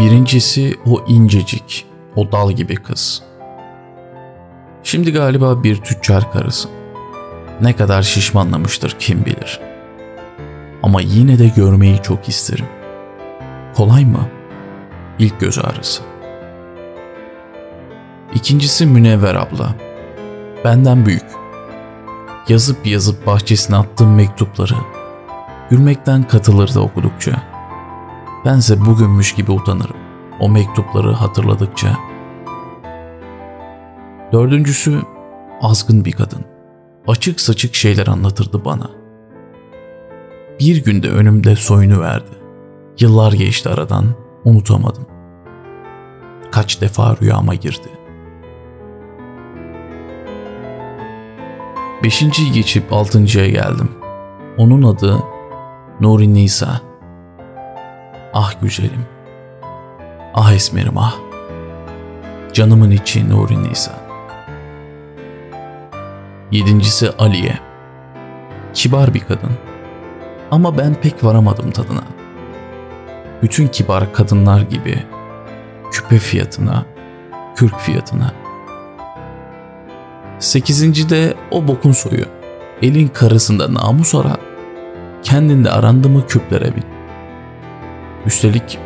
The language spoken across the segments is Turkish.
Birincisi o incecik, o dal gibi kız. Şimdi galiba bir tüccar karısı. Ne kadar şişmanlamıştır kim bilir. Ama yine de görmeyi çok isterim. Kolay mı? İlk göz ağrısı. İkincisi Münevver abla. Benden büyük. Yazıp yazıp bahçesine attığım mektupları gülmekten katılırdı okudukça. Bense bugünmüş gibi utanırım. O mektupları hatırladıkça. Dördüncüsü azgın bir kadın. Açık saçık şeyler anlatırdı bana. Bir günde önümde soyunu verdi. Yıllar geçti aradan, unutamadım. Kaç defa rüyama girdi. Beşinciyi geçip altıncıya geldim. Onun adı Nuri Nisa. Ah güzelim. Ah esmerim ah. Canımın içi Nuri Nisa. Yedincisi Aliye. Kibar bir kadın. Ama ben pek varamadım tadına. Bütün kibar kadınlar gibi küpe fiyatına, kürk fiyatına. Sekizinci de o bokun soyu. Elin karısında namus ara, kendinde arandı mı küplere bin. Üstelik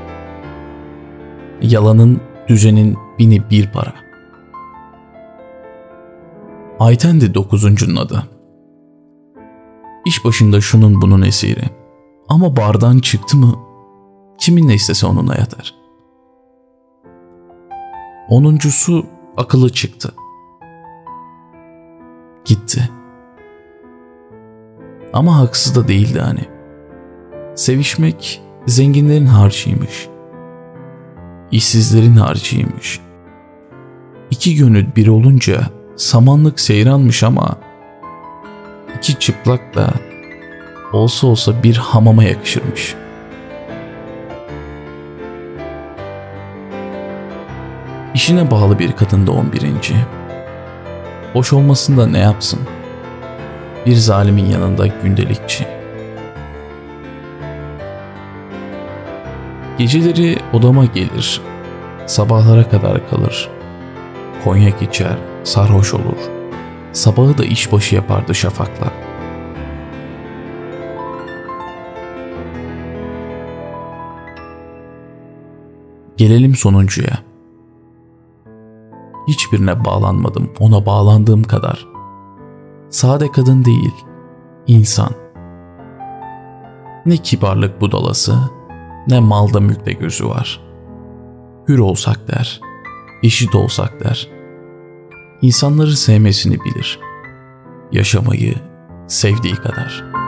yalanın, düzenin bini bir para. Ayten'di dokuzuncunun adı. İş başında şunun bunun esiri. Ama bardan çıktı mı kiminle istese onunla yatar. Onuncusu akıllı çıktı. Gitti. Ama haksız da değildi hani. Sevişmek zenginlerin harcıymış. İşsizlerin harcıymış. İki gönül bir olunca samanlık seyranmış ama iki çıplak da olsa olsa bir hamama yakışırmış. İşine bağlı bir kadın da on birinci. Boş olmasında ne yapsın? Bir zalimin yanında gündelikçi. Geceleri odama gelir, sabahlara kadar kalır. Konya içer, sarhoş olur. Sabahı da işbaşı yapardı şafakla. Gelelim sonuncuya. Hiçbirine bağlanmadım ona bağlandığım kadar. Sade kadın değil, insan. Ne kibarlık budalası, ne malda mülkte gözü var. Hür olsak der, eşit olsak der. İnsanları sevmesini bilir. Yaşamayı sevdiği kadar.''